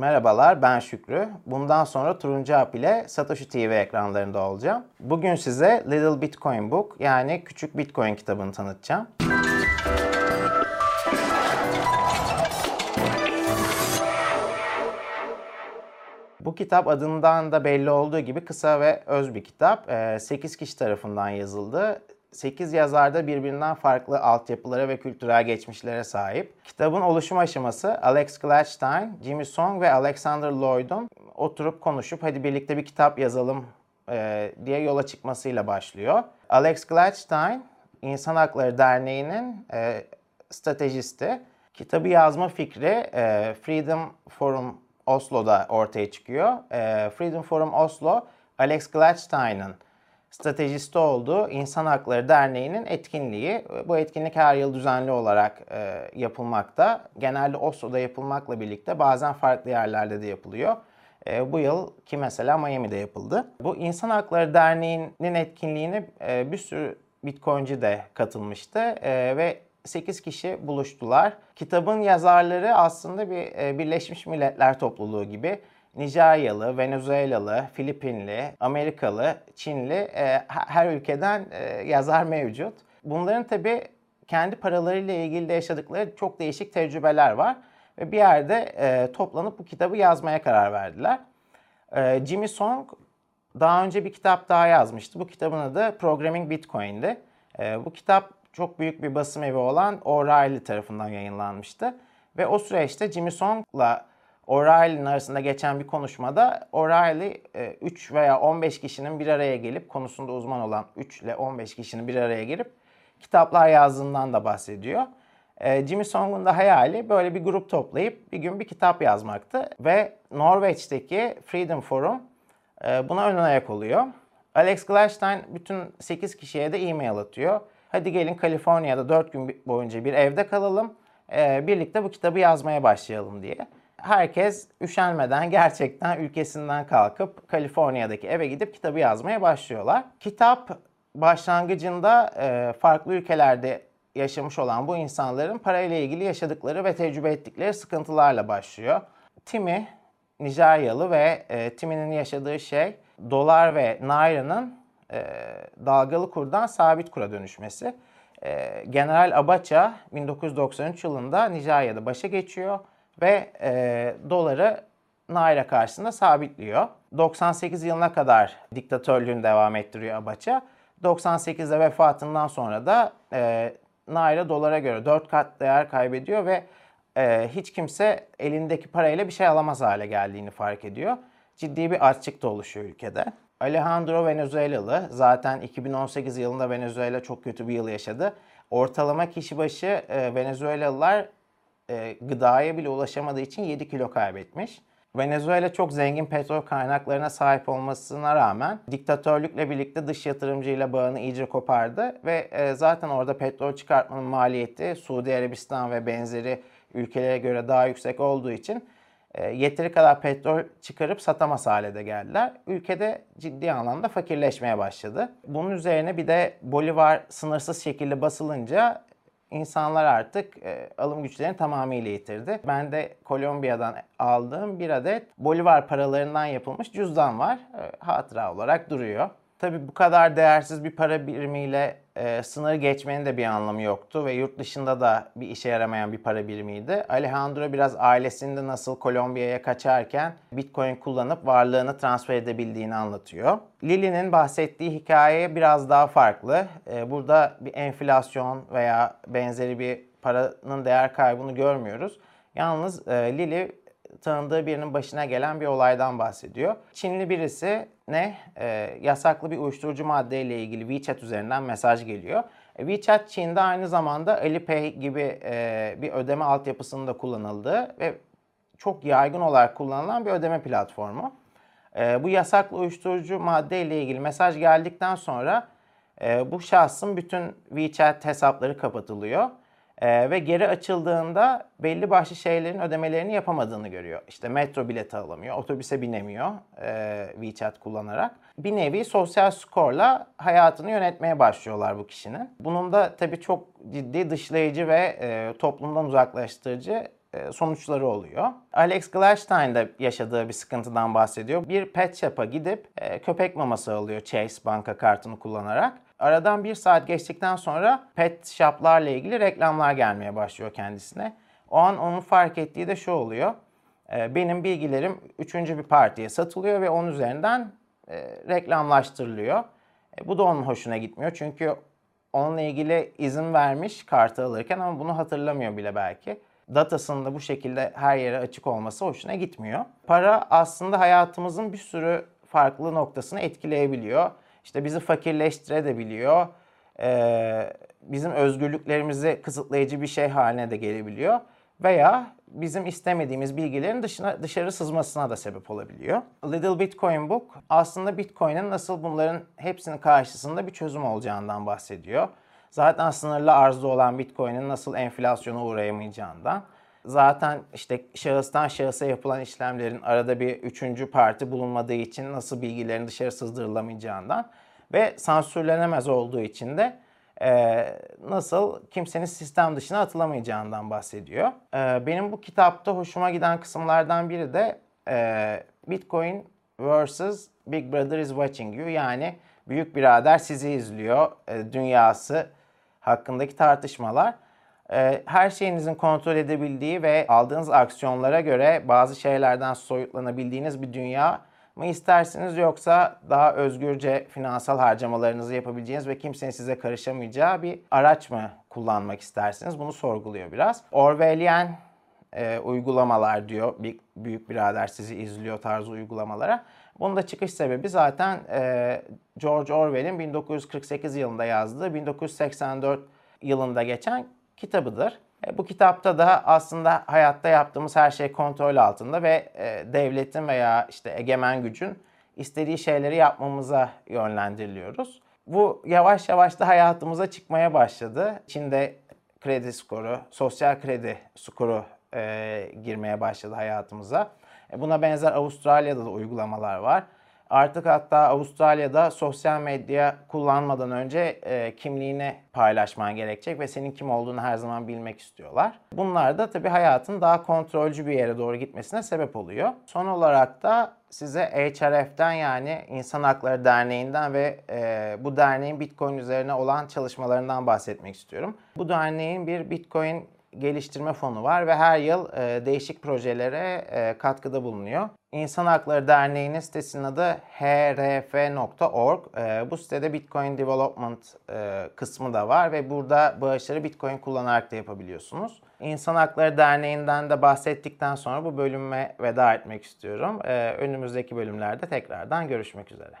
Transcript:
Merhabalar ben Şükrü. Bundan sonra Turuncu Hap ile Satoshi TV ekranlarında olacağım. Bugün size Little Bitcoin Book yani Küçük Bitcoin kitabını tanıtacağım. Bu kitap adından da belli olduğu gibi kısa ve öz bir kitap. 8 kişi tarafından yazıldı. 8 yazar da birbirinden farklı altyapılara ve kültürel geçmişlere sahip. Kitabın oluşum aşaması Alex Gladstein, Jimmy Song ve Alexander Lloyd'un oturup konuşup hadi birlikte bir kitap yazalım e, diye yola çıkmasıyla başlıyor. Alex Gladstein, İnsan Hakları Derneği'nin e, stratejisti. Kitabı yazma fikri e, Freedom Forum Oslo'da ortaya çıkıyor. E, Freedom Forum Oslo, Alex Gladstein'ın stratejisti olduğu İnsan Hakları Derneği'nin etkinliği. Bu etkinlik her yıl düzenli olarak e, yapılmakta. Genelde Oslo'da yapılmakla birlikte bazen farklı yerlerde de yapılıyor. E, bu yıl ki mesela Miami'de yapıldı. Bu İnsan Hakları Derneği'nin etkinliğine e, bir sürü Bitcoin'ci de katılmıştı e, ve 8 kişi buluştular. Kitabın yazarları aslında bir e, Birleşmiş Milletler topluluğu gibi Nijeryalı, Venezuelalı, Filipinli, Amerikalı, Çinli e, her ülkeden e, yazar mevcut. Bunların tabi kendi paralarıyla ilgili de yaşadıkları çok değişik tecrübeler var. Ve bir yerde e, toplanıp bu kitabı yazmaya karar verdiler. E, Jimmy Song daha önce bir kitap daha yazmıştı. Bu kitabın adı Programming Bitcoin'di. E, bu kitap çok büyük bir basım evi olan O'Reilly tarafından yayınlanmıştı. Ve o süreçte Jimmy Song'la O'Reilly'nin arasında geçen bir konuşmada O'Reilly 3 e, veya 15 kişinin bir araya gelip konusunda uzman olan 3 ile 15 kişinin bir araya gelip kitaplar yazdığından da bahsediyor. E, Jimmy Song'un da hayali böyle bir grup toplayıp bir gün bir kitap yazmaktı ve Norveç'teki Freedom Forum e, buna ön ayak oluyor. Alex Gladstein bütün 8 kişiye de e-mail atıyor. Hadi gelin Kaliforniya'da 4 gün boyunca bir evde kalalım. Birlikte bu kitabı yazmaya başlayalım diye herkes üşenmeden gerçekten ülkesinden kalkıp Kaliforniya'daki eve gidip kitabı yazmaya başlıyorlar. Kitap başlangıcında e, farklı ülkelerde yaşamış olan bu insanların parayla ilgili yaşadıkları ve tecrübe ettikleri sıkıntılarla başlıyor. Timmy Nijeryalı ve e, Timmy'nin yaşadığı şey dolar ve nairanın e, dalgalı kurdan sabit kura dönüşmesi. E, General Abacha 1993 yılında Nijerya'da başa geçiyor ve e, doları Naira karşısında sabitliyor. 98 yılına kadar diktatörlüğünü devam ettiriyor Abacha. 98'de vefatından sonra da e, Naira dolara göre 4 kat değer kaybediyor ve e, hiç kimse elindeki parayla bir şey alamaz hale geldiğini fark ediyor. Ciddi bir açlık da oluşuyor ülkede. Alejandro Venezuelalı. Zaten 2018 yılında Venezuela çok kötü bir yıl yaşadı. Ortalama kişi başı e, Venezuelalılar e, gıdaya bile ulaşamadığı için 7 kilo kaybetmiş. Venezuela çok zengin petrol kaynaklarına sahip olmasına rağmen diktatörlükle birlikte dış yatırımcıyla bağını iyice kopardı ve e, zaten orada petrol çıkartmanın maliyeti Suudi Arabistan ve benzeri ülkelere göre daha yüksek olduğu için e, yeteri kadar petrol çıkarıp satamaz hale de geldiler. Ülkede ciddi anlamda fakirleşmeye başladı. Bunun üzerine bir de Bolivar sınırsız şekilde basılınca insanlar artık e, alım güçlerini tamamıyla yitirdi. Ben de Kolombiya'dan aldığım bir adet Bolivar paralarından yapılmış cüzdan var. E, hatıra olarak duruyor. Tabii bu kadar değersiz bir para birimiyle e, sınırı geçmenin de bir anlamı yoktu ve yurt dışında da bir işe yaramayan bir para birimiydi. Alejandro biraz ailesinde nasıl Kolombiya'ya kaçarken Bitcoin kullanıp varlığını transfer edebildiğini anlatıyor. Lily'nin bahsettiği hikaye biraz daha farklı. E, burada bir enflasyon veya benzeri bir paranın değer kaybını görmüyoruz. Yalnız e, Lily tanıdığı birinin başına gelen bir olaydan bahsediyor. Çinli birisi ne e, yasaklı bir uyuşturucu maddeyle ilgili WeChat üzerinden mesaj geliyor. E, WeChat Çin'de aynı zamanda Alipay gibi e, bir ödeme altyapısında kullanıldığı ve çok yaygın olarak kullanılan bir ödeme platformu. E, bu yasaklı uyuşturucu maddeyle ilgili mesaj geldikten sonra e, bu şahsın bütün WeChat hesapları kapatılıyor ee, ve geri açıldığında belli başlı şeylerin ödemelerini yapamadığını görüyor. İşte metro bileti alamıyor, otobüse binemiyor e, WeChat kullanarak. Bir nevi sosyal skorla hayatını yönetmeye başlıyorlar bu kişinin. Bunun da tabii çok ciddi dışlayıcı ve e, toplumdan uzaklaştırıcı e, sonuçları oluyor. Alex Gladstein de yaşadığı bir sıkıntıdan bahsediyor. Bir pet shop'a gidip e, köpek maması alıyor Chase banka kartını kullanarak. Aradan bir saat geçtikten sonra pet shop'larla ilgili reklamlar gelmeye başlıyor kendisine. O an onun fark ettiği de şu oluyor. E, benim bilgilerim üçüncü bir partiye satılıyor ve onun üzerinden e, reklamlaştırılıyor. E, bu da onun hoşuna gitmiyor çünkü onunla ilgili izin vermiş kartı alırken ama bunu hatırlamıyor bile belki. Datasının da bu şekilde her yere açık olması hoşuna gitmiyor. Para aslında hayatımızın bir sürü farklı noktasını etkileyebiliyor. İşte bizi fakirleştirebiliyor. Ee, bizim özgürlüklerimizi kısıtlayıcı bir şey haline de gelebiliyor. Veya bizim istemediğimiz bilgilerin dışına, dışarı sızmasına da sebep olabiliyor. Little Bitcoin Book aslında Bitcoin'in nasıl bunların hepsinin karşısında bir çözüm olacağından bahsediyor. Zaten sınırlı arzda olan Bitcoin'in nasıl enflasyona uğrayamayacağından, zaten işte şahıstan şahısa yapılan işlemlerin arada bir üçüncü parti bulunmadığı için nasıl bilgilerin dışarı sızdırılamayacağından ve sansürlenemez olduğu için de e, nasıl kimsenin sistem dışına atılamayacağından bahsediyor. E, benim bu kitapta hoşuma giden kısımlardan biri de e, Bitcoin versus Big Brother is watching you yani büyük birader sizi izliyor e, dünyası hakkındaki tartışmalar. E, her şeyinizin kontrol edebildiği ve aldığınız aksiyonlara göre bazı şeylerden soyutlanabildiğiniz bir dünya mı istersiniz yoksa daha özgürce finansal harcamalarınızı yapabileceğiniz ve kimsenin size karışamayacağı bir araç mı kullanmak istersiniz? Bunu sorguluyor biraz. Orwellian e, uygulamalar diyor. Bir, büyük birader sizi izliyor tarzı uygulamalara. Bunun da çıkış sebebi zaten e, George Orwell'in 1948 yılında yazdığı 1984 yılında geçen kitabıdır. E, bu kitapta da aslında hayatta yaptığımız her şey kontrol altında ve e, devletin veya işte egemen gücün istediği şeyleri yapmamıza yönlendiriliyoruz. Bu yavaş yavaş da hayatımıza çıkmaya başladı. Çin'de kredi skoru, sosyal kredi skoru e, girmeye başladı hayatımıza. E, buna benzer Avustralya'da da uygulamalar var. Artık hatta Avustralya'da sosyal medya kullanmadan önce e, kimliğini paylaşman gerekecek ve senin kim olduğunu her zaman bilmek istiyorlar. Bunlar da tabii hayatın daha kontrolcü bir yere doğru gitmesine sebep oluyor. Son olarak da size HRF'den yani İnsan Hakları Derneği'nden ve e, bu derneğin Bitcoin üzerine olan çalışmalarından bahsetmek istiyorum. Bu derneğin bir Bitcoin geliştirme fonu var ve her yıl e, değişik projelere e, katkıda bulunuyor. İnsan Hakları Derneği'nin sitesinin adı hrf.org. E, bu sitede Bitcoin Development e, kısmı da var ve burada bağışları Bitcoin kullanarak da yapabiliyorsunuz. İnsan Hakları Derneği'nden de bahsettikten sonra bu bölüme veda etmek istiyorum. E, önümüzdeki bölümlerde tekrardan görüşmek üzere.